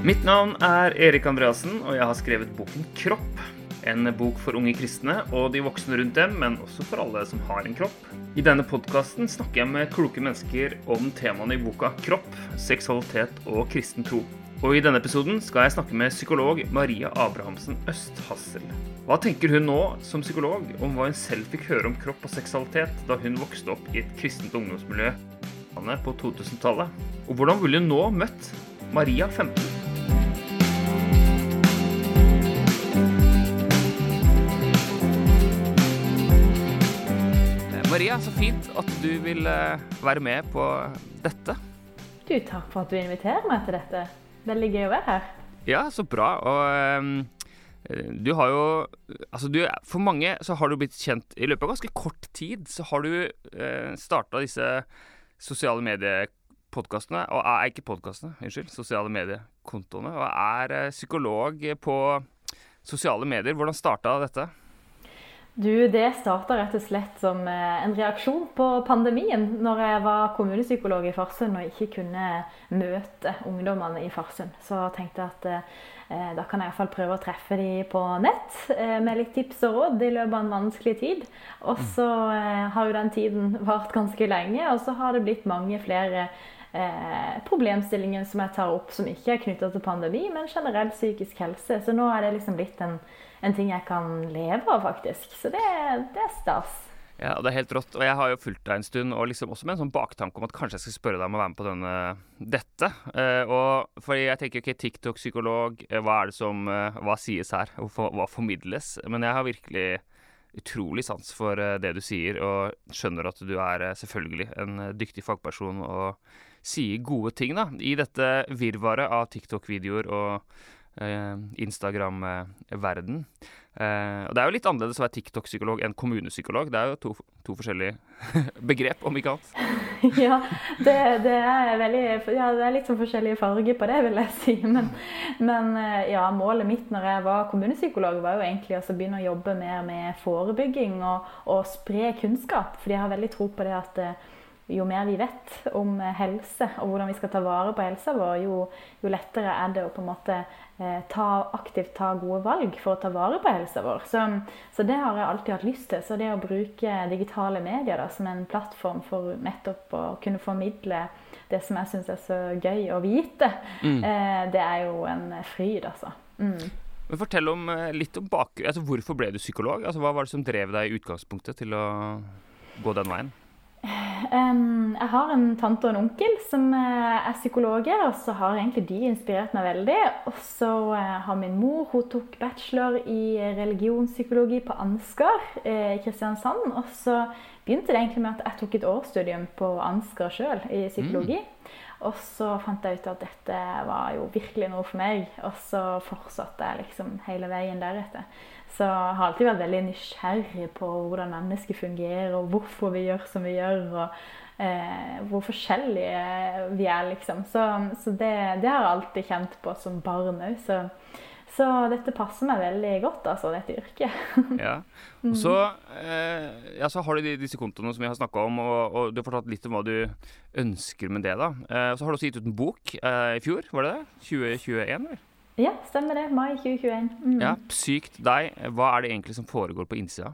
Mitt navn er Erik Andreassen, og jeg har skrevet boken Kropp. En bok for unge kristne og de voksne rundt dem, men også for alle som har en kropp. I denne podkasten snakker jeg med kloke mennesker om temaene i boka kropp, seksualitet og kristen tro. Og i denne episoden skal jeg snakke med psykolog Maria Abrahamsen Østhassel. Hva tenker hun nå som psykolog om hva hun selv fikk høre om kropp og seksualitet da hun vokste opp i et kristent ungdomsmiljø på 2000-tallet? Og hvordan ville hun nå møtt Maria 15? Maria, så fint at du vil eh, være med på dette. Du, takk for at du inviterer meg til dette. Veldig gøy å være her. Ja, så bra. Og um, du har jo Altså, du For mange så har du blitt kjent i løpet av ganske kort tid. Så har du uh, starta disse sosiale mediepodkastene, og er ikke podkastene, unnskyld, sosiale mediekontoene, og er uh, psykolog på sosiale medier. Hvordan starta dette? Du, Det starta rett og slett som eh, en reaksjon på pandemien. Når jeg var kommunepsykolog i Farsund og ikke kunne møte ungdommene i Farsund. Så tenkte jeg at eh, da kan jeg iallfall prøve å treffe dem på nett eh, med litt tips og råd i løpet av en vanskelig tid. Og så eh, har jo den tiden vart ganske lenge, og så har det blitt mange flere eh, problemstillinger som jeg tar opp som ikke er knytta til pandemi, men generell psykisk helse. Så nå er det liksom blitt en en ting jeg kan leve av, faktisk. Så det, det er stas. Ja, det er helt rått. Og jeg har jo fulgt deg en stund, og liksom også med en sånn baktanke om at kanskje jeg skal spørre deg om å være med på denne, dette. Uh, og fordi jeg tenker ok, TikTok-psykolog, uh, hva er det som uh, Hva sies her? Hva, formidles? Men jeg har virkelig utrolig sans for det du sier, og skjønner at du er selvfølgelig en dyktig fagperson og sier gode ting da, i dette virvaret av TikTok-videoer og Eh, Instagram-verden. Eh, og Det er jo litt annerledes å være TikTok-psykolog enn kommunepsykolog. Det er jo to, to forskjellige begrep, om ikke annet. ja, det, det, er veldig, ja, det er litt sånn forskjellige farger på det, vil jeg si. Men, men, eh, ja, målet mitt når jeg var kommunepsykolog, var jo egentlig å begynne å jobbe mer med forebygging og, og spre kunnskap. Fordi jeg har veldig tro på det at jo mer vi vet om helse og hvordan vi skal ta vare på helsa vår, jo, jo lettere er det å på en måte eh, ta, aktivt ta gode valg for å ta vare på helsa vår. Så, så, det har jeg alltid hatt lyst til. Så det å bruke digitale medier da, som en plattform for nettopp å kunne formidle det som jeg syns er så gøy å vite, mm. eh, det er jo en fryd, altså. Mm. Men Fortell om, eh, litt om bakgrunnen. Altså, hvorfor ble du psykolog? Altså, hva var det som drev deg i utgangspunktet til å gå den veien? Jeg har en tante og en onkel som eh, er psykologer, og så har egentlig de inspirert meg veldig. Og så eh, har min mor hun tok bachelor i religionspsykologi på Ansgar eh, i Kristiansand. Og så begynte det egentlig med at jeg tok et årsstudium på Ansgar sjøl i psykologi. Mm. Og så fant jeg ut at dette var jo virkelig noe for meg, og så fortsatte jeg liksom hele veien deretter. Så jeg har alltid vært veldig nysgjerrig på hvordan mennesker fungerer, og hvorfor vi gjør som vi gjør, og eh, hvor forskjellige vi er, liksom. Så, så det, det, har jeg alltid kjent på som barn òg. Så, så, dette passer meg veldig godt, altså, dette yrket. ja. Og så, eh, ja, så har du disse kontoene som vi har snakka om, og, og, du har fortalt litt om hva du ønsker med det. da. Eh, så har du også gitt ut en bok eh, i fjor, var det det? 2021, eller? Ja, stemmer det. Mai 2021. Mm. Ja, Sykt deg. Hva er det egentlig som foregår på innsida?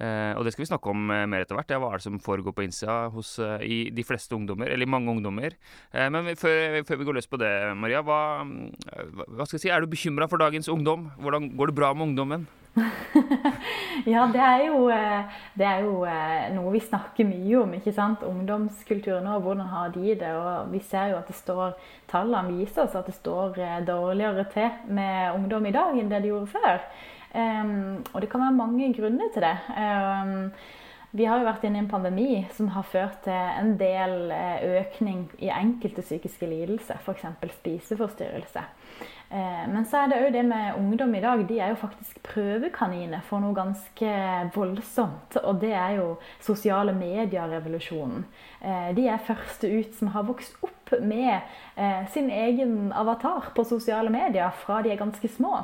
Eh, og det skal vi snakke om eh, mer etter hvert. Ja, hva er det som foregår på innsida hos eh, i de fleste ungdommer, eller i mange ungdommer. Eh, men før, før, vi går løs på det, Maria, hva, hva skal jeg si, er du bekymra for dagens ungdom? Hvordan går det bra med ungdommen? ja, det er, jo, eh, det er jo eh, noe vi snakker mye om. ikke sant? Ungdomskulturen og hvordan har de det? Og vi ser jo at det står tallene viser oss at det står eh, dårligere til med ungdom i dag enn det det gjorde før. Um, og det kan være mange grunner til det. Um, vi har jo vært inne i en pandemi som har ført til en del økning i enkelte psykiske lidelser, f.eks. spiseforstyrrelse. Eh, men så er det òg det med ungdom i dag. De er jo faktisk prøvekaniner for noe ganske voldsomt. Og det er jo sosiale medier-revolusjonen. Eh, de er første ut som har vokst opp med eh, sin egen avatar på sosiale medier fra de er ganske små.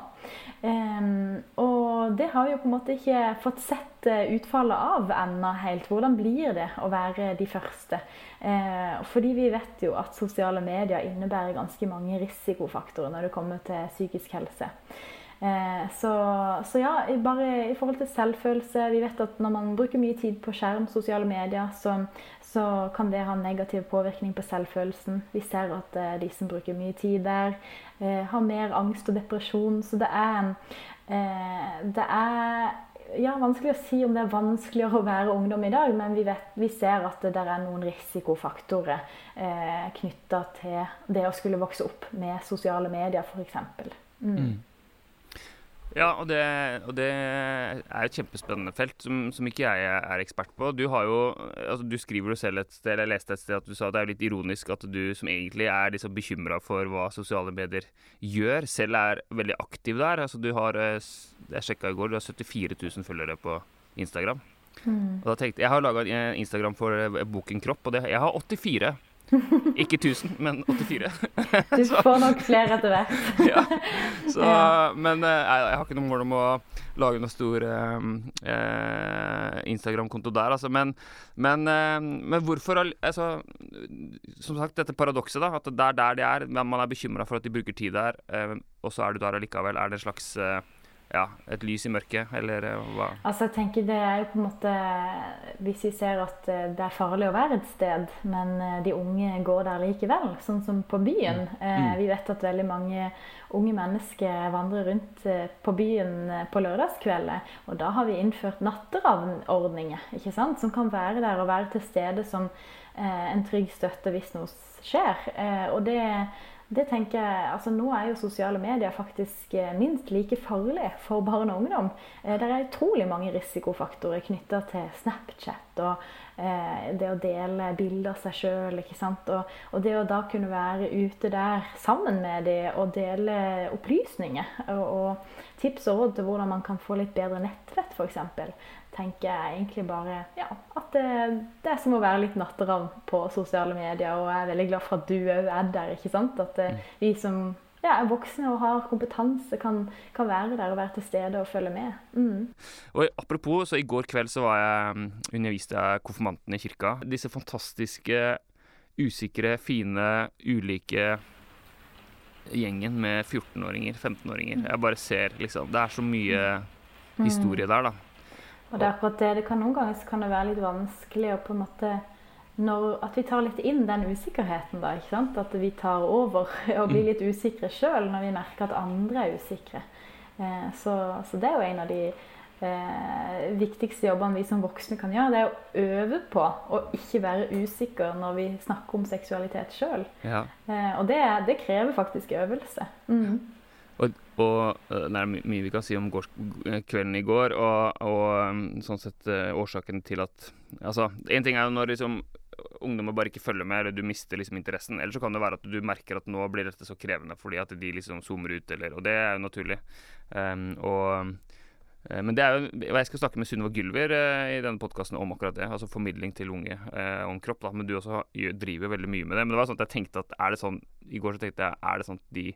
Og det har vi jo på en måte ikke fått sett eh, utfallet av ennå helt. Hvordan blir det å være de første? Fordi vi vet jo at sosiale medier innebærer ganske mange risikofaktorer når det kommer til psykisk helse. Eh, så, så, ja, bare i forhold til selvfølelse Vi vet at når man bruker mye tid på skjerm, sosiale medier, så, så kan det ha negativ påvirkning på selvfølelsen. Vi ser at eh, de som bruker mye tid der, eh, har mer angst og depresjon. Så det er, det er ja, vanskelig å si om det er vanskeligere å være ungdom i dag, men vi, vet, vi ser at det er noen risikofaktorer eh, knytta til det å skulle vokse opp med sosiale medier, f.eks. Mm. mm. Ja, og det, og det, er et kjempespennende felt som, som, ikke jeg er ekspert på. Du har jo, altså du skriver jo selv et sted, eller jeg leste et sted at du sa at det er litt ironisk at du som egentlig er liksom bekymra for hva sosiale medier gjør, selv er veldig aktiv der. Altså du har, eh, jeg sjekka i går, du har 74 000 følgere på Instagram. Mm. Og da tenkte, Jeg har laga Instagram for eh, boken Kropp, og det, jeg har 84. Ikke 1000, men 84. du får nok flere etter hvert. ja. Så. Men jeg, eh, jeg, har ikke noe mål om å lage noe stor eh, eh, Instagram-konto der, altså. Men, men, eh, men hvorfor altså, Som sagt, dette paradokset, da. At det er der de er. Man er bekymra for at de bruker tid der, eh, og så er du der allikevel. Er det en slags eh, ja, et lys i mørket, eller eh, hva? Altså, jeg tenker det er jo på en måte Hvis vi ser at eh, det er farlig å være et sted, men eh, de unge går der likevel, sånn som på byen. Mm. Mm. Vi vet at veldig mange unge mennesker vandrer rundt på byen på lørdagskvelder. Og da har vi innført natteravnordninger, ikke sant? som kan være der og være til stede som en trygg støtte hvis noe skjer. Og det det tenker jeg, altså Nå er jo sosiale medier faktisk eh, minst like farlig for barn og ungdom. Eh, det er utrolig mange risikofaktorer knytta til Snapchat og eh, det å dele bilder av seg sjøl. Og, og det å da kunne være ute der sammen med dem og dele opplysninger. Og, og tips og råd til hvordan man kan få litt bedre nettvett, f.eks tenker jeg egentlig bare ja, at det, det, er som å være litt natteravn på sosiale medier. Og jeg er veldig glad for at du òg er der. ikke sant? At det, mm. vi som ja, er voksne og har kompetanse, kan, kan, være der og være til stede og følge med. Mm. Og Apropos, så i går kveld så var jeg mm, underviste jeg konfirmantene i kirka. Disse fantastiske, usikre, fine, ulike gjengen med 14-åringer, 15-åringer. Mm. Jeg bare ser liksom Det er så mye historie der, da. Og det er akkurat det. det kan Noen ganger kan det være litt vanskelig å på en måte når, At vi tar litt inn den usikkerheten, da. ikke sant? At vi tar over og blir mm. litt usikre sjøl når vi merker at andre er usikre. Eh, så, så, det er jo en av de eh, viktigste jobbene vi som voksne kan gjøre. Det er å øve på å ikke være usikker når vi snakker om seksualitet sjøl. Ja. Eh, og det, det, krever faktisk øvelse. Mm. Og, og, eh, det er mye vi kan si om gårs, kvelden i går, og, og, um, sånn sett eh, årsaken til at Altså, én ting er jo når liksom ungdommer bare ikke følger med, eller du mister liksom interessen. Eller så kan det være at du merker at nå blir dette så krevende fordi at de liksom zoomer ut, eller Og det er jo naturlig. Um, og eh, men det er jo, Jeg skal snakke med Sunniva Gylver eh, i denne podkasten om akkurat det. Altså formidling til unge eh, om kropp. da, Men du også driver veldig mye med det. Men det var sånn at jeg tenkte at er det sånn I går så tenkte jeg er det sånn at de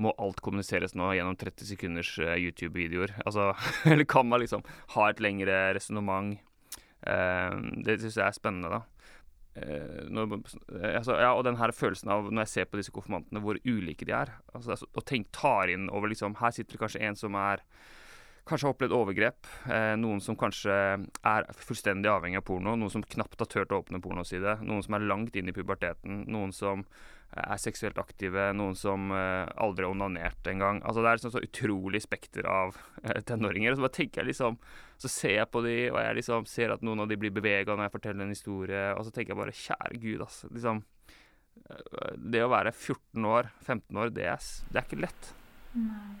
må alt kommuniseres nå gjennom 30 sekunders uh, YouTube-videoer? Altså, eller kan man liksom ha et lengre resonnement? Uh, det syns jeg er spennende, da. Uh, når, altså, ja, og den her følelsen av, når jeg ser på disse konfirmantene, hvor ulike de er. Altså, altså, og tenk, tar inn over liksom Her sitter det kanskje en som er kanskje har opplevd overgrep. Eh, noen som kanskje er fullstendig avhengig av porno. Noen som knapt har turt å åpne pornoside. Noen som er langt inn i puberteten. Noen som er seksuelt aktive, noen som uh, aldri har onanert engang. Altså, det er liksom så utrolig spekter av uh, tenåringer. Og så bare tenker jeg liksom Så ser jeg på de, og jeg liksom ser at noen av de blir bevega når jeg forteller en historie, og så tenker jeg bare Kjære Gud, ass. Liksom, uh, det å være 14 år, 15 år, det er, det er ikke lett. Nei.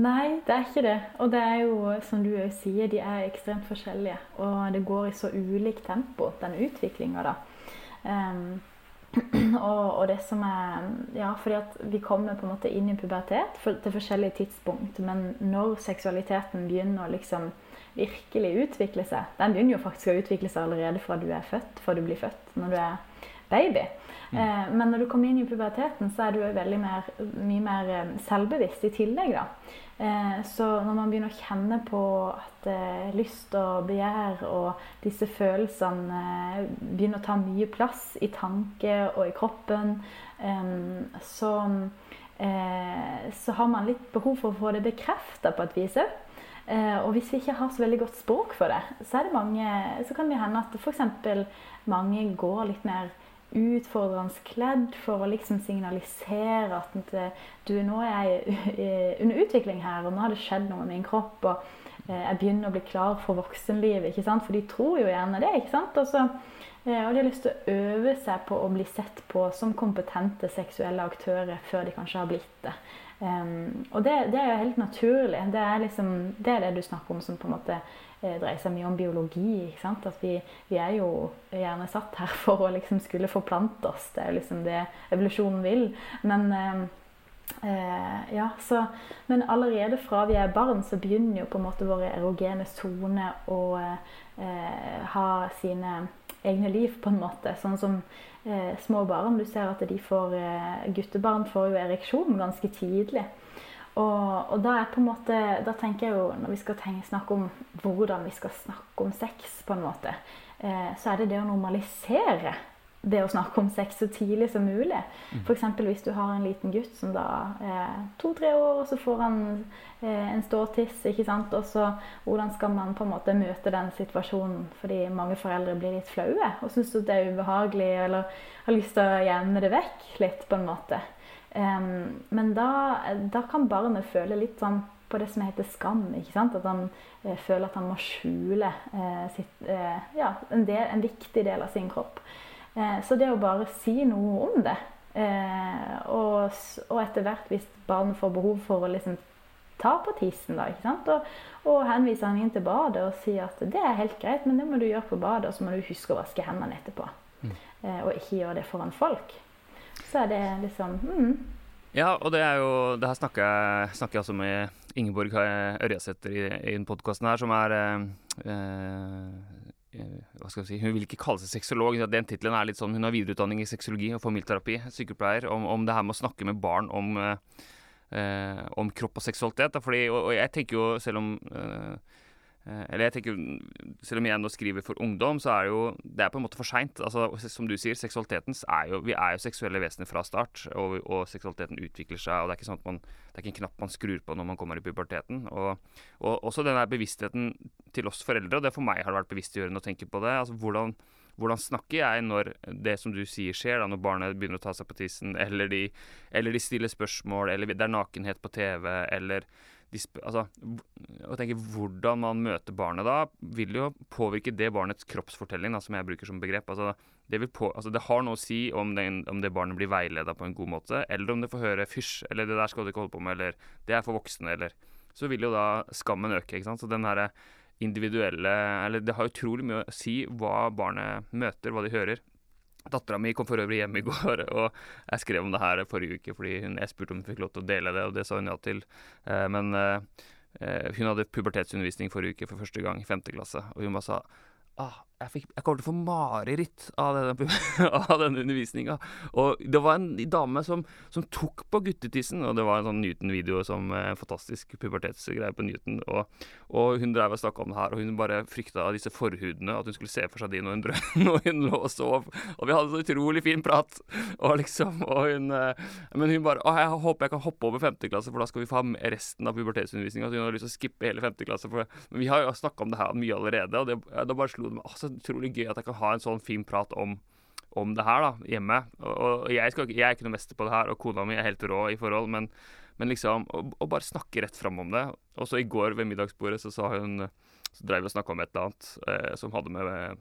Nei, det er ikke det. Og det er jo, som du òg sier, de er ekstremt forskjellige. Og det går i så ulikt tempo, den utviklinga, da. Um, og, og, det som er Ja, fordi at vi kommer på en måte inn i pubertet for, til forskjellige tidspunkt. Men når seksualiteten begynner å liksom virkelig utvikle seg, den begynner jo faktisk å utvikle seg allerede fra du er født, fra du blir født, når du er baby. Mm. Eh, men når du kommer inn i puberteten, så er du veldig mer, mye mer eh, selvbevisst i tillegg. da. Eh, så når man begynner å kjenne på at eh, lyst og begjær og disse følelsene eh, begynner å ta mye plass i tanke og i kroppen, så, så har man litt behov for å få det bekrefta på et vis òg. Og hvis vi ikke har så veldig godt språk for det, så, det mange, så kan det hende at f.eks. mange går litt mer utfordrende kledd for å liksom signalisere at du, nå er jeg under utvikling her, og nå har det skjedd noe med min kropp. og eh, jeg begynner å bli klar for voksenlivet. ikke sant? For de tror jo gjerne det. ikke sant? Og, så, eh, og de har lyst til å øve seg på å bli sett på som kompetente seksuelle aktører før de kanskje har blitt det. Um, og det, det, er jo helt naturlig. Det er, liksom, det er det du snakker om som på en måte eh, dreier seg mye om biologi. ikke sant? At vi, vi, er jo gjerne satt her for å liksom skulle forplante oss. Det er liksom det evolusjonen vil. Men eh, eh, ja, så, men allerede fra vi er barn, så begynner jo på en måte våre erogene soner å eh, ha sine egne liv, på en måte. Sånn som eh, små barn. Du ser at de får, eh, guttebarn får jo ereksjon ganske tidlig. Og, og, da måte, da tenker jeg jo, når vi skal tenke, snakke om hvordan vi skal snakke om sex, på en måte, eh, så er det det å normalisere det å snakke om sex så tidlig som mulig. Mm. F.eks. hvis du har en liten gutt som da er to-tre år, og så får han eh, en ståtiss. ikke sant? Og så hvordan skal man på en måte møte den situasjonen? Fordi mange foreldre blir litt flaue og syns det er ubehagelig eller har lyst til å gjemme det vekk litt, på en måte. Men da, da, kan barnet føle litt sånn på det som heter skam. ikke sant? At han eh, føler at han må skjule eh, sitt, eh, ja, en, del, en viktig del av sin kropp. Eh, så det å bare si noe om det, eh, og, og etter hvert, hvis barnet får behov for å liksom ta på tissen, da, ikke sant? Og, og henvise han inn til badet og si at det er helt greit, men det må du gjøre på badet, og så må du huske å vaske hendene etterpå. Mm. Eh, og ikke gjøre det foran folk. Så er det liksom mm. Ja, og det er jo Det her snakker jeg, snakker jeg også med Ingeborg Ørjasæter i, i denne podkasten her, som er eh, Eh, hva skal jeg si, Hun vil ikke kalle seg sexolog. Den tittelen er litt sånn, Hun har videreutdanning i sexologi og familieterapi, sykepleier, om, om det her med å snakke med barn om, eh, om kropp og seksualitet. Fordi, og, og, jeg tenker jo, selv om eh, Eh, eller jeg tenker, Selv om jeg nå skriver for ungdom, så er det jo det er på en måte for seint. Altså, som du sier, seksualiteten er jo Vi er jo seksuelle vesener fra start, og, og, seksualiteten utvikler seg. og Det er ikke sånn at man, det er ikke en knapp man skrur på når man kommer i puberteten. Og, og også den bevisstheten til oss foreldre, og det for meg har det vært bevisstgjørende å tenke på det. altså hvordan hvordan snakker jeg når det som du sier skjer, da, når barnet begynner å ta seg på tissen, eller de, eller de stiller spørsmål, eller det er nakenhet på TV, eller altså, å tenke Hvordan man møter barnet da, vil jo påvirke det barnets kroppsfortelling, da, som jeg bruker som begrep. Altså, det, på, altså, det, har noe å si om, den, om det barnet blir veileda på en god måte, eller om det får høre 'fysj', eller 'det der skal du ikke holde på med', eller 'det er for voksne', eller Så vil jo da skammen øke. ikke sant? Så den herre individuelle Eller det har utrolig mye å si hva barnet møter, hva de hører. Dattera mi kom for øvrig hjem i går, og jeg skrev om det her forrige uke fordi hun, jeg spurte om hun fikk lov til å dele det, og det sa hun ja til. Eh, men eh, eh hun hadde pubertetsundervisning forrige uke for første gang i femte klasse, og hun bare sa ah, jeg, fikk, jeg, kommer til å få mareritt av, denne, av denne undervisninga. Og det var en dame som, som, tok på guttetissen, og det var en sånn Newton-video som en eh, fantastisk pubertetsgreie på Newton. Og, og hun drev og snakka om det her, og hun bare frykta disse forhudene, at hun skulle se for seg de når hun, når hun lå og sov. Og vi hadde så utrolig fin prat, og liksom og hun, eh, Men hun bare Å, jeg håper jeg kan hoppe over femte klasse, for da skal vi få resten av pubertetsundervisninga. Så hun hadde lyst til å skippe hele femte klasse. For, men vi har jo snakka om det her mye allerede, og det, da bare slo det meg altså, utrolig gøy at jeg kan ha en sånn fin prat om, om det her da, hjemme. Og, og jeg, skal, jeg, er ikke noe mester på det her, og kona mi er helt rå i forhold, men, men liksom å, bare snakke rett fram om det. Og så i går ved middagsbordet så sa hun Så drev vi og snakka om et eller annet eh, som hadde med Eh,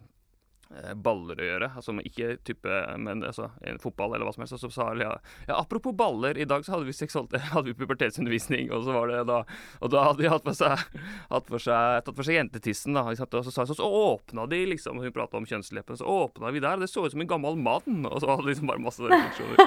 baller å gjøre. Altså ikke type men altså, fotball eller hva som helst. Og så sa Lea ja, apropos baller, i dag så hadde vi, vi pubertetsundervisning, og så var det da Og da hadde de hatt for seg, hatt for seg, tatt for seg jentetissen, da. Og så sa så, så åpna de, liksom, hun prata om kjønnsleppene, så åpna vi der, det så ut som en gammel mann. Og så hadde de liksom bare masse refleksjoner.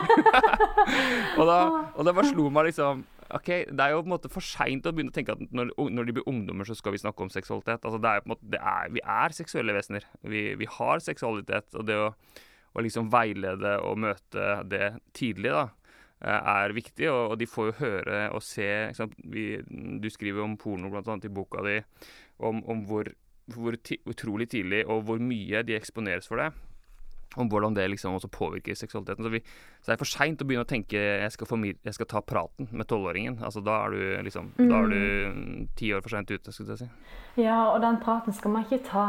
og, da, og det bare slo meg liksom ok, Det er jo på en måte for seint å begynne å tenke at når, når, de blir ungdommer, så skal vi snakke om seksualitet. Altså, det er jo på en måte, er, vi er seksuelle vesener. Vi, vi har seksualitet. Og det å, å, liksom veilede og møte det tidlig, da, eh, er viktig. Og, og de får jo høre og se vi, Du skriver om porno, annet, i boka di, om, om hvor, hvor utrolig tidlig og hvor mye de eksponeres for det om hvordan det liksom også påvirker seksualiteten. Så, vi, så det er for seint å begynne å tenke jeg skal, jeg skal ta praten med tolvåringen. Altså, da er du liksom mm. Da er du mm. ti år for seint ute, skulle jeg si. Ja, og den praten skal man ikke ta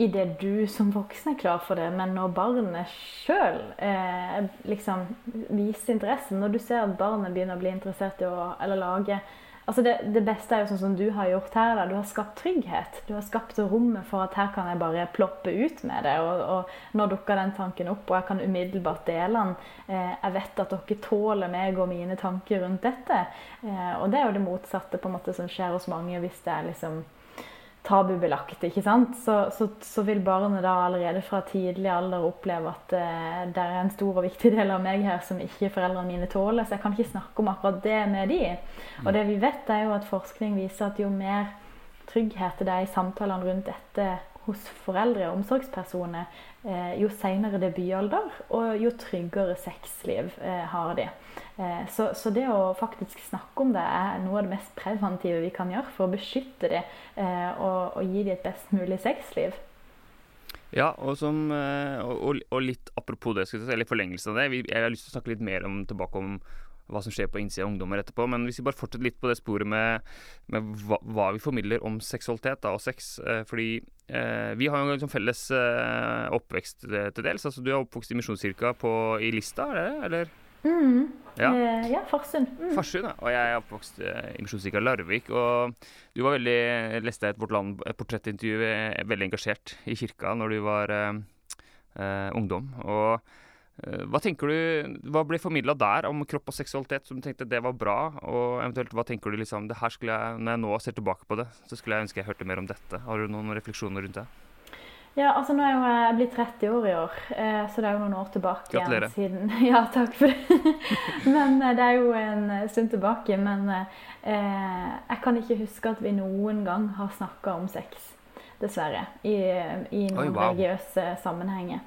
idet du som voksen er klar for det, men når barnet sjøl eh, liksom viser interesse. Når du ser at barnet begynner å bli interessert i å eller lage Altså det, det, beste er jo sånn som du har gjort her. Da. Du har skapt trygghet. Du har skapt rommet for at her kan jeg bare ploppe ut med det. Og, og nå dukker den tanken opp, og jeg kan umiddelbart dele den. Eh, jeg vet at dere tåler meg og mine tanker rundt dette. Eh, og det er jo det motsatte på en måte som skjer hos mange hvis det er liksom tabubelagt, ikke sant? Så, så, så, vil barnet da allerede fra tidlig alder oppleve at eh, det er en stor og viktig del av meg her som ikke foreldrene mine tåler, så jeg kan ikke snakke om akkurat det med de. Og det vi vet, er jo at forskning viser at jo mer trygghet det er i samtalene rundt dette hos foreldre og omsorgspersoner, eh, jo senere debutalder, og jo tryggere sexliv eh, har de. Eh, så, det å faktisk snakke om det er noe av det mest preventive vi kan gjøre for å beskytte dem og, gi dem et best mulig sexliv. Ja, og, som, og, og litt apropos det, eller forlengelse av det. Jeg har lyst til å snakke litt mer om, tilbake om hva som skjer på innsida av ungdommer etterpå. Men hvis vi bare fortsetter litt på det sporet med, med hva, hva, vi formidler om seksualitet da, og sex. Eh, fordi eh, vi har jo en liksom felles eh, oppvekst til dels. Altså, du er oppvokst i Misjonskirka i Lista, er det det? Eller? Mm. Ja. Eh, ja, Farsund. Mm. Farsund, ja. Og jeg er oppvokst eh, i Misjonskirka Larvik. Og du var veldig, leste et Vårt Land portrettintervju, eh, veldig engasjert i kirka når du var eh, eh ungdom. Og eh, hva tenker du, hva ble formidla der om kropp og seksualitet som du tenkte det var bra? Og eventuelt hva tenker du liksom det her skulle jeg, Når jeg nå ser tilbake på det, så skulle jeg ønske jeg hørte mer om dette. Har du noen refleksjoner rundt det? Ja, altså nå er jeg, blitt 30 år i år, eh, så det er jo noen år tilbake Gratulerer. igjen siden Ja, takk for det. men eh, det er jo en stund tilbake. Men eh, jeg kan ikke huske at vi noen gang har snakka om sex, dessverre. I, i noen Oi, wow. religiøse sammenhenger.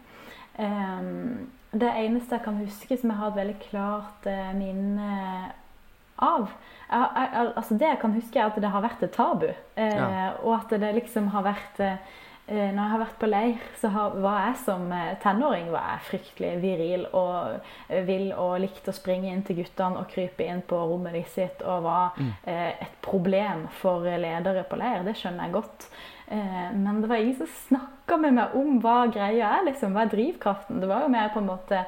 Eh, det eneste jeg kan huske som jeg har et veldig klart eh, minne av jeg, jeg, altså Det jeg kan huske, er at det har vært et tabu. Eh, ja. Og at det liksom har vært Eh, når jeg har vært på leir, så var jeg som eh, tenåring var jeg fryktelig viril og eh, vill og likte å springe inn til guttene og krype inn på rommet sitt og var mm. et problem for ledere på leir. Det skjønner jeg godt. Men det var ingen som snakka med meg om hva greia er, liksom. Hva er drivkraften? Det var jo mer på en måte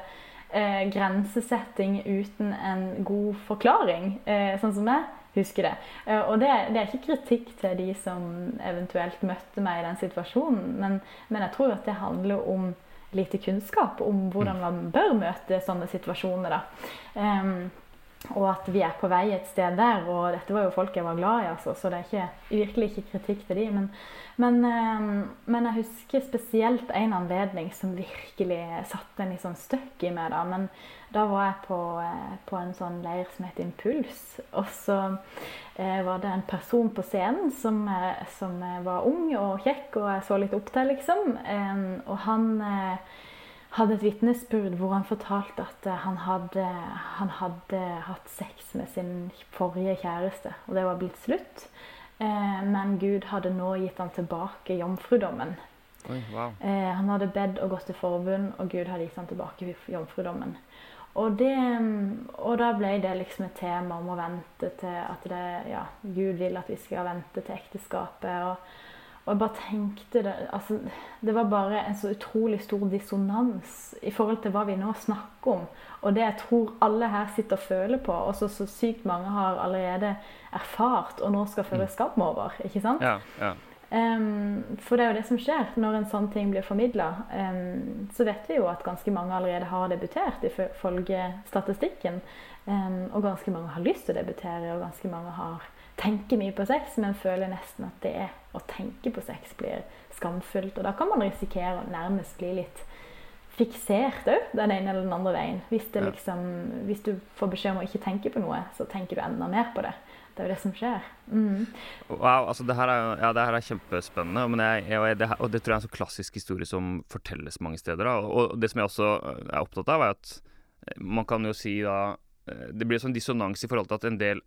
grensesetting uten en god forklaring, sånn som jeg husker det. Eh, og det, det, er ikke kritikk til de som eventuelt møtte meg i den situasjonen, men, men jeg tror at det handler om lite kunnskap om hvordan man bør møte sånne situasjoner. Um, og at vi er på vei et sted der. Og dette var jo folk jeg var glad i, altså, så det er ikke, virkelig ikke kritikk til de. Men, men, um, men, jeg husker spesielt en anledning som virkelig satte en sånn støkk i meg. da, men da var jeg på, eh, på, en sånn leir som het Impuls. Og så eh, var det en person på scenen som, eh, som, var ung og kjekk, og jeg så litt opp til, liksom. Eh, og han hadde et vitnesbyrd hvor han fortalte at eh, han hadde, han hadde, hatt sex med sin forrige kjæreste, og det var blitt slutt. men Gud hadde nå gitt han tilbake jomfrudommen. Oi, wow. han hadde bedt og gått til forbund, og Gud hadde gitt han tilbake jomfrudommen. Og, det, og, da ble det liksom et tema om å vente til at det, ja, Gud vil at vi skal vente til ekteskapet. Og, og jeg bare tenkte det altså, Det var bare en så utrolig stor dissonans i forhold til hva vi nå snakker om. Og det jeg tror alle her sitter og føler på, og så, så sykt mange har allerede erfart og nå skal føle mm. skam over. ikke sant? Ja, ja. Um, for det er jo det som skjer når en sånn ting blir formidla. Um, så vet vi jo at ganske mange allerede har debutert, ifølge statistikken. Um, og ganske mange har lyst til å debutere, og ganske mange har tenker mye på sex, men føler nesten at det å tenke på sex blir skamfullt. Og da kan man risikere å nærmest bli litt fiksert òg den ene eller den andre veien. Hvis, liksom, hvis du får beskjed om å ikke tenke på noe, så tenker du enda mer på det. Det er jo det som skjer. Mm. Wow, altså det her er, ja, det her er kjempespennende. Men jeg, jeg, det her, og det tror jeg er en så klassisk historie som fortelles mange steder. Da. Og, det som jeg også er opptatt av, er at man kan jo si da Det blir sånn dissonans i forhold til at en del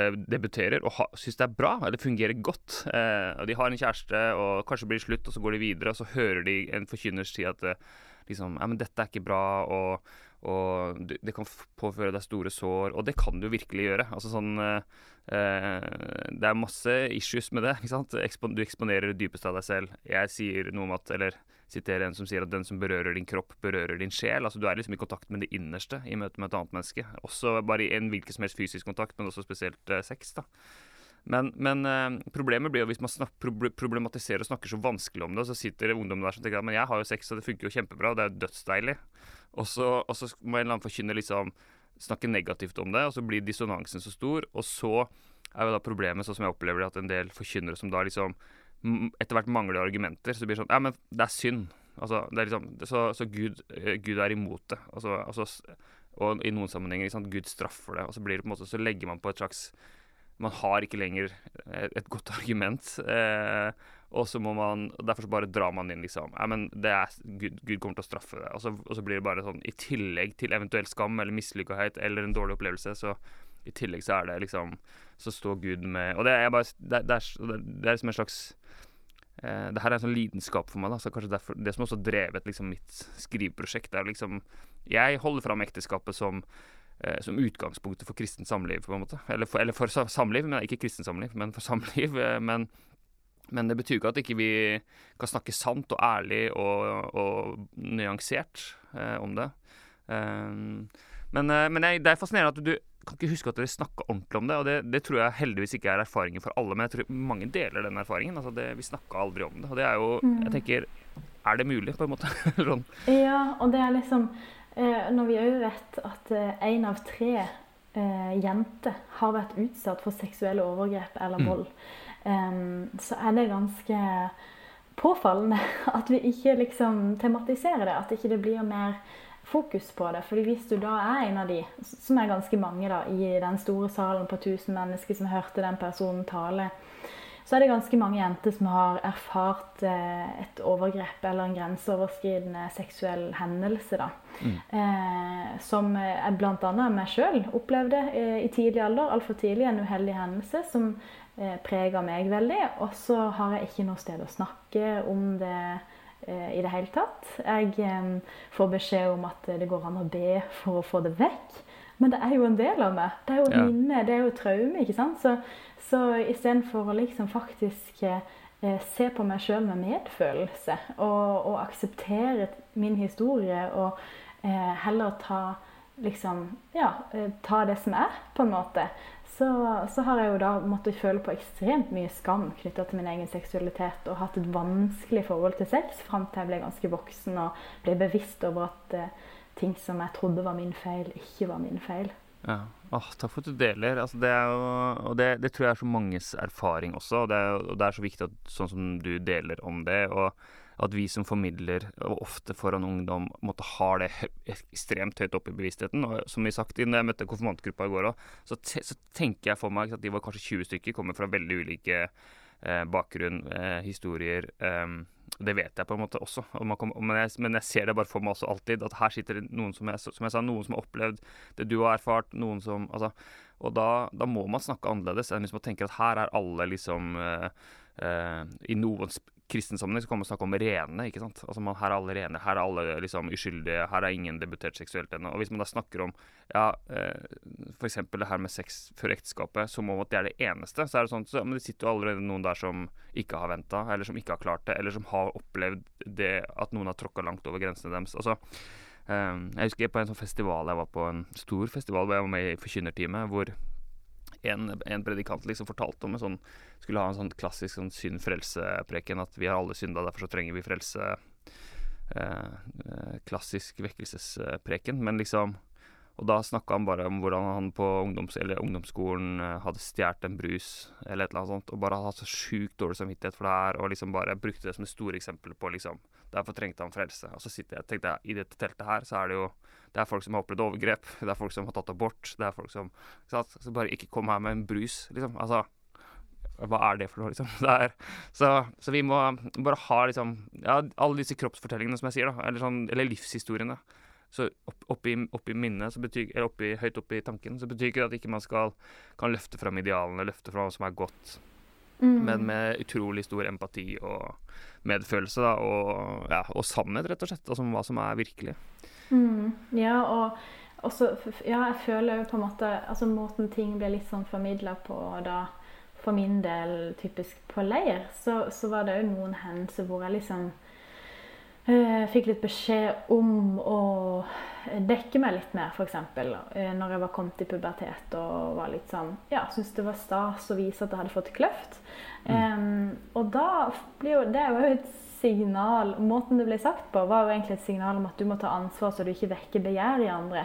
eh, debuterer og ha, syns det er bra, eller fungerer godt. Eh, og de har en kjæreste, og kanskje blir det slutt, og så går de videre, og så hører de en forkynner si at eh, liksom, ja, men dette er ikke bra, og, og det, kan påføre deg store sår, og det kan du virkelig gjøre. Altså sånn eh, eh, Det er masse issues med det. ikke sant? Du eksponerer det dypeste av deg selv. Jeg sier noe om at, eller siterer en som sier at den som berører din kropp, berører din sjel. Altså Du er liksom i kontakt med det innerste i møte med et annet menneske. Også bare i en hvilken som helst fysisk kontakt, men også spesielt eh, sex. da. Men, men eh, problemet blir jo hvis man snak, problematiserer og snakker så vanskelig om det, og så sitter ungdommen der som tenker at men jeg har jo sex, og det funker jo kjempebra, og det er jo dødsdeilig. Og så, og så må en eller annen forkynne liksom snakke negativt om det, og så blir dissonansen så stor. Og så er jo da problemet, sånn som jeg opplever det, at en del forkynnere som da liksom etter hvert mangler argumenter, så blir det sånn Ja, men det er synd. Altså, det er liksom, så, så Gud, eh, Gud er imot det. Altså, altså, og i noen sammenhenger, liksom, Gud straffer det. Og så blir det på en måte, så legger man på et slags man har ikke lenger et, et godt argument. Eh, og så må man Derfor så bare drar man inn liksom ja, men det er, Gud, Gud kommer til å straffe det. Og så, og så blir det bare sånn I tillegg til eventuell skam eller mislykkethet eller en dårlig opplevelse, så i tillegg så er det liksom Så står Gud med Og det er bare Det, det, er, det er liksom en slags eh, det her er en sånn lidenskap for meg. da, så kanskje derfor, Det som også drevet liksom mitt skriveprosjekt, er liksom Jeg holder fram ekteskapet som eh, som utgangspunktet for kristent samliv, på en måte. Eller for, eller for samliv, men ikke kristent samliv, men for samliv. eh, Men, men det betyr ikke at ikke vi kan snakke sant og ærlig og, og nyansert eh, om det. Um, men eh, men jeg, det er fascinerende at du kan ikke huske at dere snakka ordentlig om det, og det, det tror jeg heldigvis ikke er erfaringen for alle, men jeg tror mange deler den erfaringen. Altså det, vi snakka aldri om det, og det er jo Jeg tenker Er det mulig, på en måte? sånn. Ja, og det er liksom eh, Når vi òg vet at én av tre eh, jenter har vært utsatt for seksuelle overgrep eller Mm. vold, så er det ganske påfallende at vi ikke liksom tematiserer det. At ikke det blir mer fokus på det. Fordi hvis du da er en av de, som er ganske mange da, i den store salen på 1000 mennesker som hørte den personen tale, så er det ganske mange jenter som har erfart eh, et overgrep eller en grenseoverskridende seksuell hendelse. da. Eh, som jeg bl.a. meg sjøl opplevde eh, i tidlig alder, altfor tidlig, en uheldig hendelse som eh, prega meg veldig. Og så har jeg ikke noe sted å snakke om det eh, i det hele tatt. Jeg eh, får beskjed om at det går an å be for å få det vekk. Men det er jo en del av meg. Det er jo et Ja. minne, det er jo et traume. ikke sant? Så, så istedenfor å liksom faktisk eh, se på meg sjøl med medfølelse og, og akseptere min historie og eh, heller ta liksom Ja, eh, ta det som er, på en måte. Så, så har jeg jo da måttet føle på ekstremt mye skam knytta til min egen seksualitet og hatt et vanskelig forhold til sex fram til jeg ble ganske voksen og ble bevisst over at uh, ting som jeg trodde var min feil, ikke var min feil. Ja. Åh, takk for at du deler. Altså, det jo, og det, det tror jeg er så manges erfaring også. Og det er, og det er så viktig at sånn som du deler om det, og at vi som formidler, ofte foran ungdom, måtte ha det ekstremt høyt oppe i bevisstheten. Og som vi sagt, når jeg møtte konfirmantgruppa i går òg, så, så tenker jeg for meg at de var kanskje 20 stykker, kommer fra veldig ulike eh, bakgrunn, eh, historier. Eh, det vet jeg på en måte også, og kom, men, jeg, men jeg ser det bare for meg også alltid. At her sitter det noen som jeg, som jeg sa, noen som har opplevd det du har erfart. noen som, altså, Og da, da må man snakke annerledes enn hvis man tenker at her er alle liksom eh, eh, I noen sp- kristen sammenheng så kan man snakke om rene. ikke sant? Altså man, Her er alle rene, her er alle liksom uskyldige, her er ingen debutert seksuelt ennå. Og hvis man da snakker om ja, eh, f.eks. det her med sex før ekteskapet, som om at det er det eneste, så er det sånn så, men det sitter jo allerede noen der som ikke har venta, eller som ikke har klart det, eller som har opplevd det at noen har tråkka langt over grensene deres. Altså, eh, jeg husker på en sånn festival jeg var på, en stor festival hvor jeg var med i forkynnerteamet, hvor en, en predikant liksom fortalte om en sånn Skulle ha en sånn klassisk sånn synd-frelse-preken, at vi har alle synda, derfor så trenger vi frelse. Eh, eh, klassisk vekkelsespreken. Men liksom Og da snakka han bare om hvordan han på ungdoms ungdomsskolen eh, hadde stjålet en brus eller et eller annet sånt, og bare hadde hatt så sjukt dårlig samvittighet for det her, og liksom bare brukte det som et store eksempel på liksom Derfor trengte han frelse. Og så sitter jeg tenkte jeg, i dette teltet her, så er det jo det er folk som har opplevd overgrep, det er folk som har tatt abort, det er folk som ikke sant? Så bare ikke kom her med en brus, liksom. Altså hva er det for noe, liksom? Er, så, så, vi må bare ha liksom Ja, alle disse kroppsfortellingene, som jeg sier, da. Eller, sånn, eller livshistoriene. Så opp, oppi, oppi minnet, betyr, eller oppi, høyt oppi tanken, så betyr ikke det at ikke man skal, kan løfte fram idealene, løfte fram hva som er godt, mm. men med utrolig stor empati og medfølelse, da, og, ja, og sannhet, rett og slett, altså hva som er virkelig. Mm. Ja, og også, ja, jeg føler jo på en måte Altså måten ting blir litt sånn formidla på da for min del typisk på leir, så, så var det jo noen hendelser hvor jeg liksom fikk litt beskjed om å dekke meg litt mer, f.eks. Eh, når jeg var kommet i pubertet og var litt sånn Ja, syntes det var stas å vise at jeg hadde fått kløft. Mm. Um, og da blir jo Det var jo et signal Måten det ble sagt på, var jo egentlig et signal om at du må ta ansvar så du ikke vekker begjær i andre.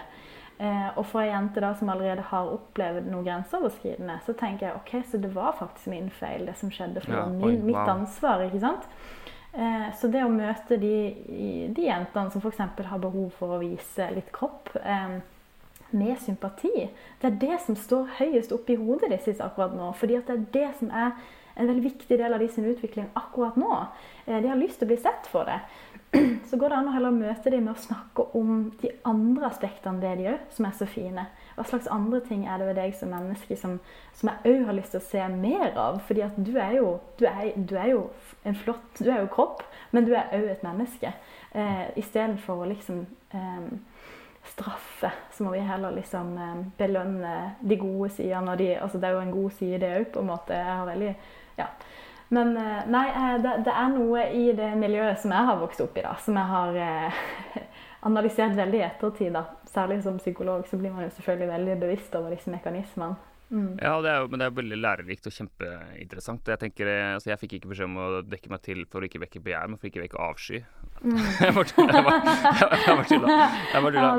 Uh, og for ei jente da som allerede har opplevd noe grenseoverskridende, så tenker jeg ok, så det var faktisk min feil, det som skjedde. For ja, min, mitt ansvar, ikke sant. Eh, så det å møte de, de jentene som f.eks. har behov for å vise litt kropp, eh, med sympati, det er det som står høyest oppe i hodet deres akkurat nå. fordi det er det som er en veldig viktig del av de sin utvikling akkurat nå. Eh, de har lyst til å bli sett for det. Så går det an å heller møte dem med å snakke om de andre aspektene ved de òg, som er så fine. Hva slags andre ting er det ved deg som menneske som, som jeg òg har lyst til å se mer av? Fordi at du er jo, du er, du er jo en flott Du er jo kropp, men du er òg et menneske. Eh, Istedenfor å liksom eh, straffe, så må vi heller liksom eh, belønne de gode sidene. De, altså det er jo en god side, det òg, på en måte. Jeg har veldig Ja. Men eh, nei, eh, det, det, er noe i det miljøet som jeg har vokst opp i, da, som jeg har eh, analysert veldig i ettertid. da. Særlig som psykolog så blir man jo selvfølgelig veldig bevisst over disse mekanismene. Mm. Ja, det jo, men det er veldig lærerikt og kjempeinteressant. Jeg tenker, altså jeg fikk ikke beskjed om å dekke meg til for å ikke vekke begjær, men for å ikke vekke avsky. Mm. jeg bare tulla.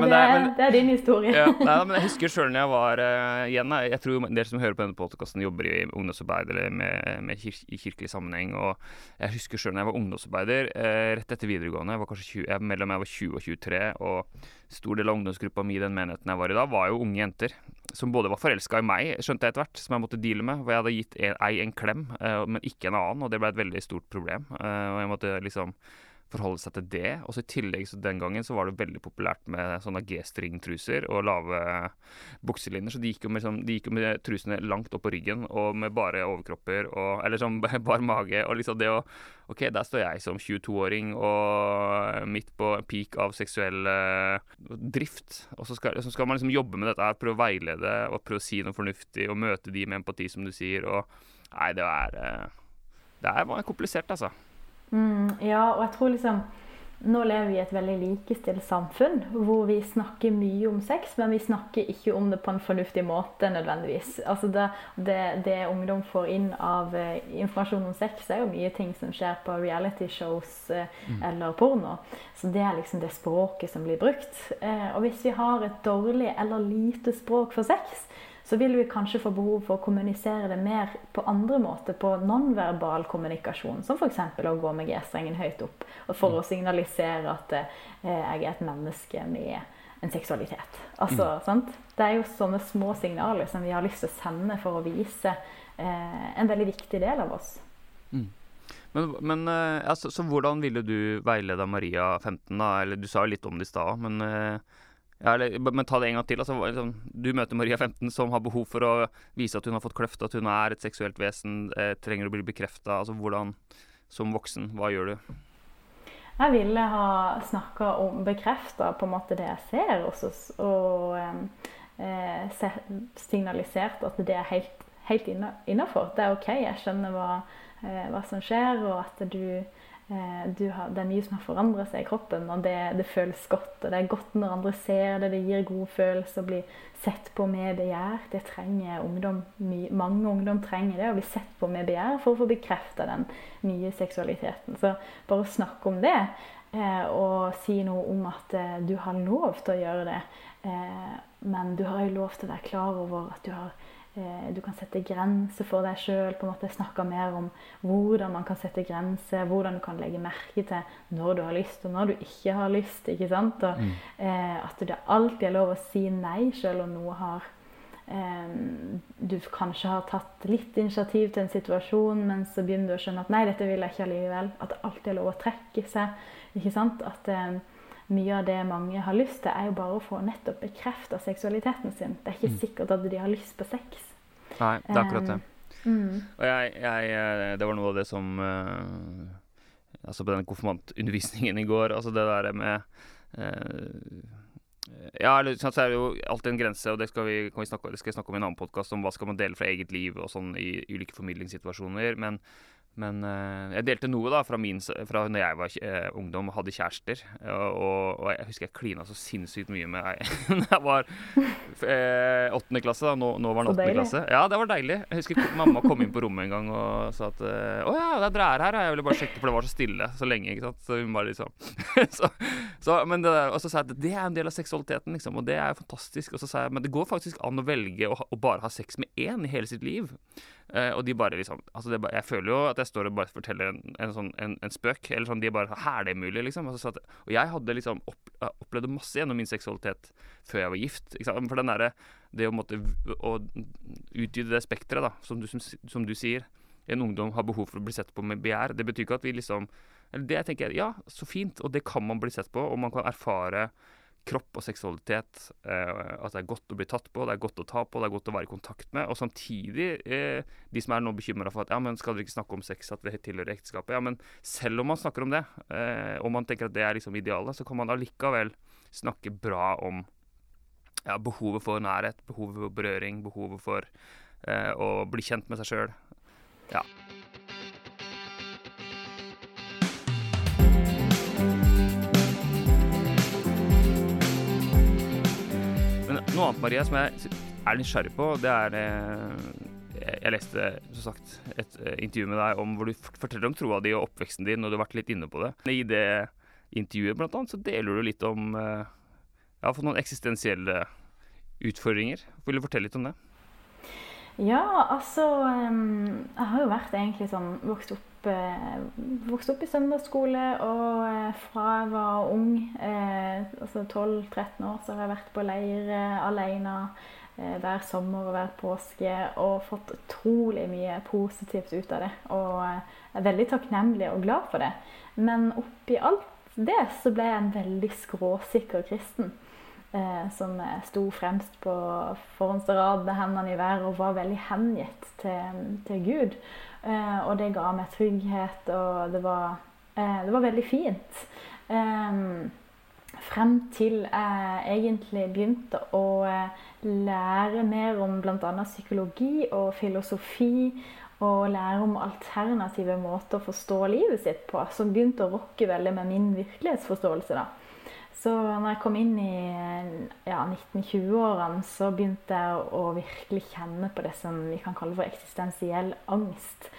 det, det, er din historie. ja, nei, men jeg husker sjøl når jeg var uh, igjen, jeg tror dere som hører på denne podkasten, jobber i ungdomsarbeid eller med, med kir i kirkelig sammenheng. Og jeg husker sjøl når jeg var ungdomsarbeider uh, rett etter videregående, jeg var kanskje 20, jeg, mellom jeg var 20 og 23. og stor del av ungdomsgruppa mi i den menigheten jeg var i da, var jo unge jenter som både var forelska i meg, skjønte jeg etter hvert, som jeg måtte deale med. Hvor jeg hadde gitt ei en klem, uh, men ikke en annen, og det ble et veldig stort problem. Uh, og jeg måtte liksom forholde seg til det. Og så i tillegg så den gangen så var det veldig populært med sånne G-string-truser og lave bukselinjer. Så de gikk, med, liksom, de gikk jo med trusene langt opp på ryggen og med bare overkropper og Eller sånn bar mage. Og liksom det å OK, der står jeg som 22-åring og midt på peak av seksuell uh, drift. Og så skal, så skal, man liksom jobbe med dette her, prøve å veilede og prøve å si noe fornuftig og møte de med empati, som du sier. Og nei, det er uh, Det er komplisert, altså. Mm, ja, og jeg tror liksom nå lever vi i et veldig likestilt samfunn hvor vi snakker mye om sex, men vi snakker ikke om det på en fornuftig måte nødvendigvis. Altså det, det, det ungdom får inn av uh, informasjon om sex, er jo mye ting som skjer på reality-shows uh, mm. eller porno. Så det er liksom det språket som blir brukt. Uh, og hvis vi har et dårlig eller lite språk for sex, så vil vi kanskje få behov for å kommunisere det mer på andre måter, på nonverbal kommunikasjon, som f.eks. å gå med G-strengen høyt opp, for å mm. signalisere at eh, jeg er et menneske med en seksualitet. Altså, mm. Det er jo sånne små signaler som vi har lyst til å sende for å vise eh, en veldig viktig del av oss. Mm. Men, men altså, så hvordan ville du veilede Maria 15, da? Eller du sa jo litt om det i stad, men eh, ja, eller, men ta det en gang til. Altså, liksom, du møter Maria 15 som har behov for å vise at hun har fått kløft, at hun er et seksuelt vesen, eh, trenger å bli bekrefta. Altså, hvordan, som voksen, hva gjør du? Jeg ville ha snakka om Bekrefta på en måte det jeg ser, også, og eh, signalisert at det er helt, helt innafor. Det er OK, jeg skjønner hva, eh, hva som skjer, og at du har, det er mye som har forandra seg i kroppen, og det, det, føles godt. Og det er godt når andre ser det, det gir god følelse å bli sett på med begjær. Det trenger ungdom, Mange ungdom trenger det, å bli sett på med begjær for å få bekrefta den nye seksualiteten. Så bare snakk om det eh, og si noe om at eh, du har lov til å gjøre det. Eh, men du har jo lov til å være klar over at du, har, eh, du kan sette grenser for deg sjøl. Snakke mer om hvordan man kan sette grenser, hvordan du kan legge merke til når du har lyst og når du ikke har lyst. ikke sant? Og, mm. eh, at det alltid er lov å si nei sjøl om noe har du kanskje har tatt litt initiativ til en situasjon, men så begynner du å skjønne at nei, dette vil jeg ikke allikevel. At det alltid er lov å trekke seg. ikke sant? At um, mye av det mange har lyst til, er jo bare å få nettopp bekrefta seksualiteten sin. Det er ikke mm. sikkert at de har lyst på sex. Nei, det er akkurat det. Um, mm. Og jeg, jeg, eh, Det var noe av det som uh, Altså på den konfirmantundervisningen i går, altså det der med uh, ja, så er det jo alltid en grense, og det skal, vi, vi snakke, det skal jeg snakke om i en annen podkast, om hva skal man dele fra eget liv og sånn i ulike formidlingssituasjoner. Men men uh, jeg delte noe da fra, min, fra når jeg var uh, ungdom og hadde kjærester. Og, og, jeg husker jeg klina så sinnssykt mye med ei da jeg var eh, åttende klasse. da, Nå, nå var den åttende klasse. Ja, det var deilig. Jeg husker mamma kom inn på rommet en gang og sa at 'Å ja, det er dere er her'. Jeg ville bare sjekke, for det var så stille så lenge. ikke sant? Så hun bare liksom så, så, men det, Og så sa jeg at det er en del av seksualiteten, liksom. Og det er jo fantastisk. Og så sa jeg men det går faktisk an å velge å, å bare ha sex med én i hele sitt liv. Uh, og de bare liksom altså bare, Jeg føler jo at jeg står og bare forteller en, en, sånn, en, en spøk. Eller sånn, De bare Er det mulig, liksom? Altså, at, og jeg hadde liksom opp, opplevd masse gjennom min seksualitet før jeg var gift. For den derre Det å måtte å utvide det spekteret, da, som du, som, som du sier. En ungdom har behov for å bli sett på med begjær. Det betyr ikke at vi liksom Eller det tenker jeg Ja, så fint, og det kan man bli sett på, og man kan erfare kropp og seksualitet. Eh, at det er godt å bli tatt på, det er godt å ta på, det er godt å være i kontakt med. Og samtidig, eh, de som er nå bekymra for at ja, men skal dere ikke snakke om sex, at det tilhører ekteskapet. Ja, men selv om man snakker om det, eh, og man tenker at det er liksom idealet, så kan man allikevel snakke bra om ja, behovet for nærhet, behovet for berøring, behovet for eh, å bli kjent med seg sjøl. Ja. Noe annet, Maria, som jeg er nysgjerrig på, det er eh, Jeg leste som sagt et eh, intervju med deg om hvor du forteller om troa di og oppveksten din, og du har vært litt inne på det. I det intervjuet blant annet, så deler du litt om eh, har fått noen eksistensielle utfordringer. Vil du fortelle litt om det? Ja, altså Jeg har jo vært egentlig sånn vokst opp Eh, vokst opp i søndagsskole, og eh, fra jeg var ung, eh, altså 12-13 år, så har jeg vært på leir alene hver sommer og hver påske og fått utrolig mye positivt ut av det. Og er veldig takknemlig og glad for det. Men oppi alt det så ble jeg en veldig skråsikker kristen. Eh, som sto fremst på forhåndsrad rad med hendene i været og var veldig hengitt til, til Gud. Eh, og det ga meg trygghet, og det var, eh, det var veldig fint. frem til jeg egentlig begynte å eh, lære mer om bl.a. psykologi og filosofi. Og lære om alternative måter å forstå livet sitt på, som begynte å rokke veldig med min virkelighetsforståelse. da. Så når jeg kom inn i ja, 1920-årene, så begynte jeg å virkelig kjenne på det som vi kan kalle for eksistensiell angst.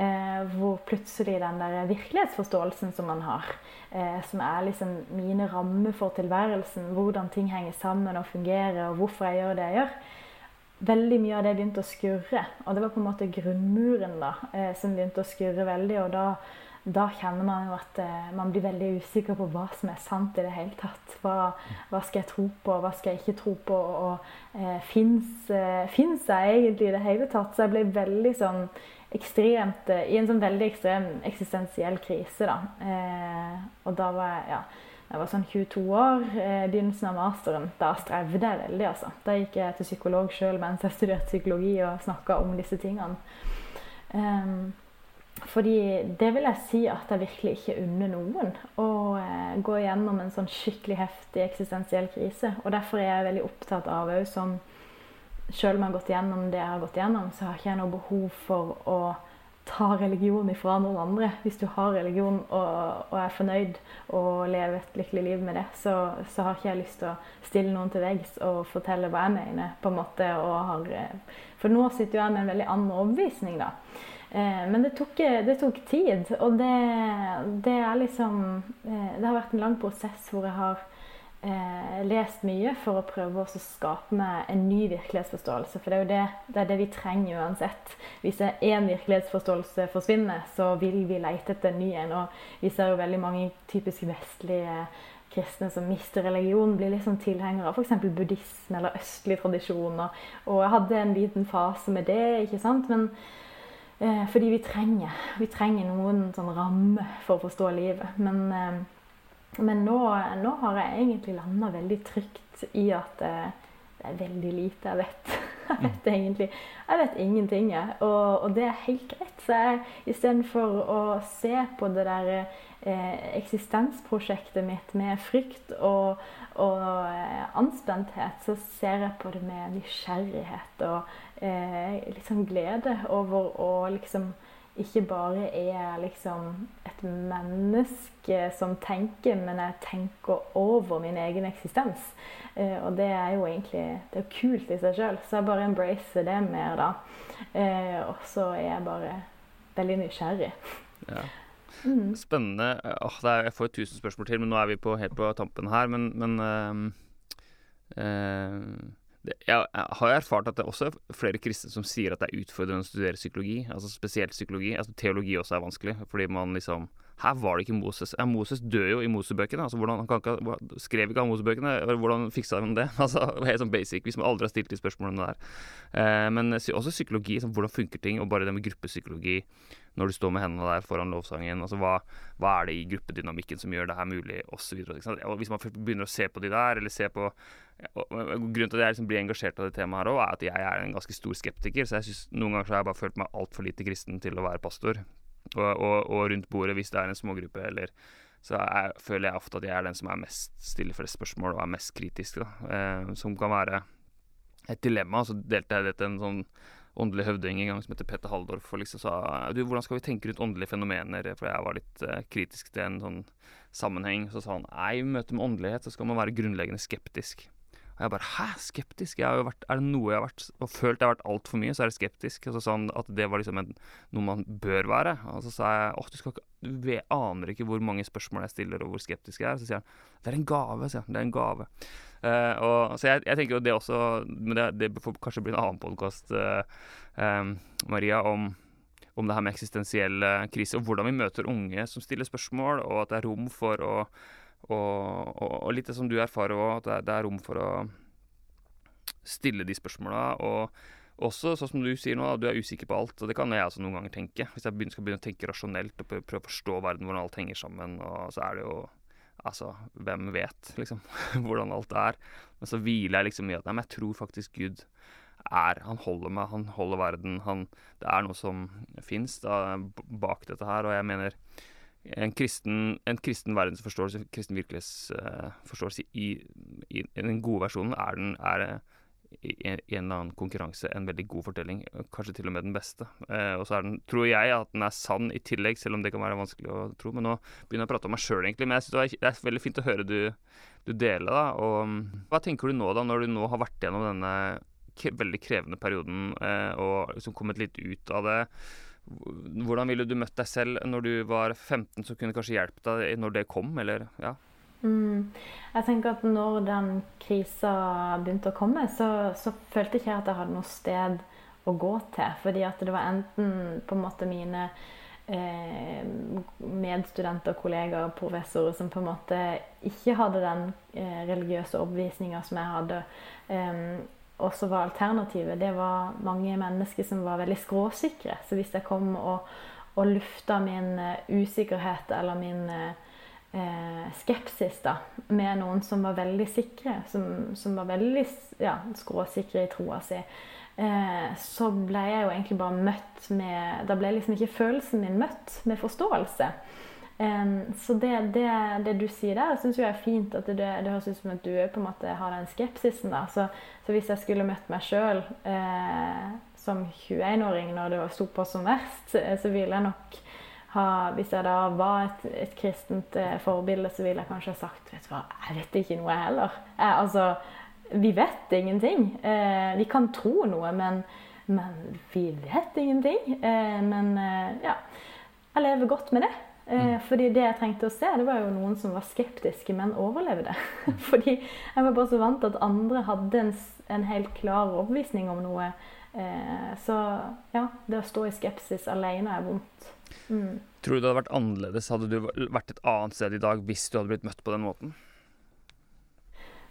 Eh, hvor plutselig den der virkelighetsforståelsen som man har, eh, som er liksom mine rammer for tilværelsen, hvordan ting henger sammen og fungerer, og hvorfor jeg gjør det jeg gjør, veldig mye av det begynte å skurre. Og det var på en måte grunnmuren da, eh, som begynte å skurre veldig. og da da kjenner man jo at eh, man blir veldig usikker på hva som er sant i det hele tatt. Hva, hva skal jeg tro på, hva skal jeg ikke tro på? Og eh, fins eh, jeg egentlig i det hele tatt? Så jeg ble veldig sånn ekstremt eh, I en sånn veldig ekstrem eksistensiell krise, da. Eh, og da var jeg ja, jeg var sånn 22 år, eh, begynnelsen av masteren. Da strevde jeg veldig, altså. Da gikk jeg til psykolog sjøl mens jeg studerte psykologi og snakka om disse tingene. Um, fordi det vil jeg si at jeg virkelig ikke unner noen. Å eh, gå gjennom en sånn skikkelig heftig eksistensiell krise. Og derfor er jeg veldig opptatt av òg som Selv om jeg har gått gjennom det jeg har gått gjennom, så har ikke jeg noe behov for å ta religion ifra noen andre. Hvis du har religion og, og er fornøyd og lever et lykkelig liv med det, så, så, har ikke jeg lyst til å stille noen til veggs og fortelle hva jeg mener. på en måte. Har, eh, for nå sitter jeg med en veldig annen overbevisning. da. Eh, men det tok, det tok, tid, og det, det er liksom eh, Det har vært en lang prosess hvor jeg har eh, lest mye for å prøve å skape meg en ny virkelighetsforståelse. For det er jo det, det, er det vi trenger uansett. Hvis én virkelighetsforståelse forsvinner, så vil vi lete etter en ny en. Og vi ser jo veldig mange typisk vestlige kristne som mister religion, blir liksom tilhengere av f.eks. buddhisme eller østlige tradisjoner. Og jeg hadde en liten fase med det, ikke sant. Men eh, fordi vi trenger, vi trenger noen sånn ramme for å forstå livet. Men eh, men nå, nå, har jeg egentlig landa veldig trygt i at eh, det er veldig lite jeg vet. Jeg vet mm. egentlig Jeg vet ingenting, jeg. Og, og det er helt greit. Så jeg istedenfor å se på det der eh, eksistensprosjektet mitt med frykt og, og eh, anspenthet, så ser jeg på det med nysgjerrighet og eh, liksom glede over å liksom ikke bare er liksom et menneske som tenker, men jeg tenker over min egen eksistens. Eh, og det er jo egentlig det er kult i seg sjøl, så jeg bare embracer det mer da. Eh, og så er jeg bare veldig nysgjerrig. Ja. Mm. Spennende. Oh, er, jeg får tusen spørsmål til, men nå er vi på, helt på tampen her. Men, men øh, uh, jeg, har erfart at det er også flere kristne som sier at det er utfordrende å studere psykologi. Altså spesielt psykologi. Altså Teologi også er vanskelig, fordi man liksom Her var det ikke Moses. Ja, Moses dør jo i Mosebøkene. Altså, hvordan, han ikke, skrev ikke han Mosebøkene? Hvordan fiksa han det? Altså, helt sånn basic, hvis man aldri har stilt de spørsmålene der. Eh, men også psykologi. Sånn, hvordan funker ting? Og bare det med gruppepsykologi når du står med hendene der foran lovsangen. Altså, hva, hva er det i gruppedynamikken som gjør det her mulig, osv. Hvis man begynner å se på de der, eller se på og Grunnen til at jeg liksom blir engasjert av det temaet, her også, er at jeg er en ganske stor skeptiker. Så jeg synes, noen ganger så har jeg bare følt meg altfor lite kristen til å være pastor. Og, og, og, rundt bordet, hvis det er en smågruppe, eller så jeg, føler jeg ofte at jeg er den som er mest stille for et spørsmål og er mest kritisk. Eh, som kan være et dilemma. Så delte jeg det til en sånn åndelig høvding en gang som heter Petter Halldorf, og liksom sa du, hvordan skal vi tenke rundt åndelige fenomener, for jeg var litt eh, kritisk til en sånn sammenheng. Så sa han nei, i møte med åndelighet så skal man være grunnleggende skeptisk. Og jeg bare Hæ, skeptisk? Vært, er det noe jeg har vært og følt jeg har vært altfor mye, så er det skeptisk. Og så sa han at det var liksom en, noe man bør være. Og så sa jeg åh, du skal ikke Du aner ikke hvor mange spørsmål jeg stiller, og hvor skeptisk jeg er. Så sier han det er en gave, sier han. Det er en gave. Uh, og, så jeg, jeg, tenker jo det også Men det, det får kanskje bli en annen podkast, uh, um, Maria, om om det her med eksistensiell krise, og hvordan vi møter unge som stiller spørsmål, og at det er rom for å og, og, og, litt det som du erfarer òg, at det er, rom for å stille de spørsmåla. Og også, sånn som du sier nå, du er usikker på alt. Og det kan jeg også noen ganger tenke. Hvis jeg begynner, skal begynne å tenke rasjonelt og prøve å forstå verden, hvordan alt henger sammen, og så er det jo Altså, hvem vet, liksom, hvordan alt er. Men så hviler jeg liksom i at nei, men jeg tror faktisk Gud er Han holder meg, han holder verden. Han, det er noe som fins bak dette her, og jeg mener en kristen, en kristen verdensforståelse, kristen virkelighetsforståelse i, i, i, den gode versjonen, er, den, er i, en eller annen konkurranse en veldig god fortelling. Kanskje til og med den beste. Eh, og så er den, tror jeg at den er sann i tillegg, selv om det kan være vanskelig å tro. Men nå begynner jeg å prate om meg sjøl, egentlig. Men jeg synes det er veldig fint å høre du, du dele, da, og Hva tenker du nå, da, når du nå har vært gjennom denne veldig krevende perioden eh, og liksom kommet litt ut av det? Hvordan ville du møtt deg selv når du var 15, som kunne kanskje hjulpet deg når det kom? Eller, ja. Mm. Jeg tenker at når den krisa begynte å komme, så, så følte ikke jeg at jeg hadde noe sted å gå til. Fordi at det var enten på en måte mine eh, medstudenter, kollegaer, professorer som på en måte ikke hadde den eh, religiøse overbevisninga som jeg hadde. Eh, og så var alternativet det var mange mennesker som var veldig skråsikre. Så hvis jeg kom og, og lufta min uh, usikkerhet eller min eh, skepsis da, med noen som var veldig sikre, som, som var veldig ja, skråsikre i troa si, eh, så ble jeg jo egentlig bare møtt med Da ble liksom ikke følelsen min møtt med forståelse. Um, så det, det, det, du sier der, syns jeg er fint. at Det, det høres ut som at du på en måte har den skepsisen. da, Så, så hvis jeg skulle møtt meg sjøl eh, som 21-åring når det sto på som verst, så, ville jeg nok ha Hvis jeg da var et, et kristent eh, forbilde, så ville jeg kanskje sagt Vet du hva, jeg vet ikke noe heller. Jeg, altså, vi vet ingenting. Eh, vi kan tro noe, men Men vi vet ingenting. Eh, men eh, ja, jeg lever godt med det. Eh, mm. fordi det jeg trengte å se, det var jo noen som var skeptiske, men overlevde. fordi jeg var bare så vant til at andre hadde en, en helt klar overbevisning om noe. Eh, så ja, det å stå i skepsis alene er vondt. Mm. Tror du det hadde vært annerledes? Hadde du vært et annet sted i dag hvis du hadde blitt møtt på den måten?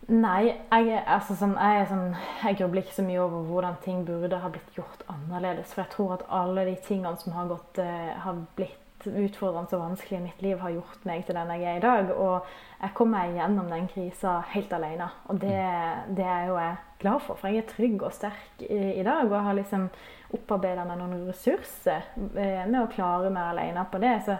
Nei, jeg, altså, sånn, jeg, sånn, jeg, grubler ikke så mye over hvordan ting burde ha blitt gjort annerledes. For jeg tror at alle de tingene som har, gått, uh, har blitt utfordrende og vanskelig i mitt liv, har gjort meg til den jeg er i dag. Og jeg kom meg gjennom den krisa helt alene. Og det, det er jo jeg glad for, for jeg er trygg og sterk i, i dag. Og jeg har liksom opparbeida meg noen ressurser uh, med å klare meg alene på det. Så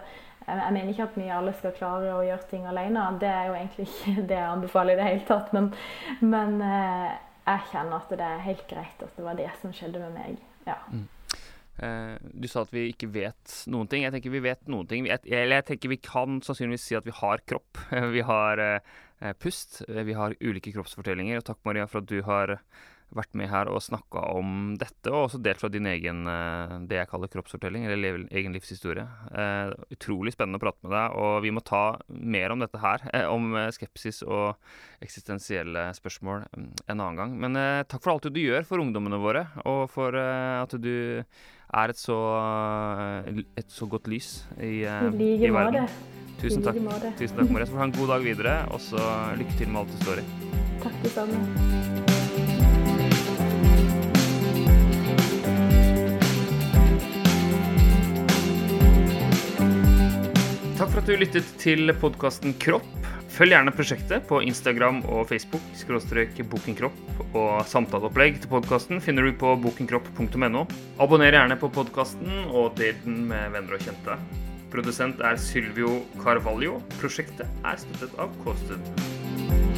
jeg mener ikke at vi alle skal klare å gjøre ting alene. Det er jo egentlig ikke det jeg anbefaler i det hele tatt. Men, men eh, jeg kjenner at det er helt greit at det var det som skjedde med meg. Ja. Mm. Eh, du sa at vi ikke vet noen ting. Jeg tenker vi vet noen ting. Eller jeg tenker vi kan sannsynligvis si at vi har kropp. Vi har eh, pust. Vi har ulike kroppsfortellinger. Og takk, Maria, for at du har vært med her og snakka om dette, og også delt fra din egen eh, det jeg kaller kroppsfortelling, eller egen livshistorie. Eh, utrolig spennende å prate med deg, og vi må ta mer om dette her, eh, om skepsis og eksistensielle spørsmål mm, en annen gang. Men eh, takk for alt du gjør for ungdommene våre, og for eh, at du er et så, et så godt lys i, like i verden. Tusen takk. Tusen takk, du ha en god dag videre, og så lykke til med alt du står i. Takk det samme. Takk for at du lyttet til podkasten Kropp. Følg gjerne prosjektet på Instagram og Facebook, skråstrek Bokenkropp, og samtaleopplegg til podkasten finner du på bokenkropp.no. Abonner gjerne på podkasten og del den med venner og kjente. Produsent er Sylvio Carvalho. Prosjektet er støttet av Kåstud.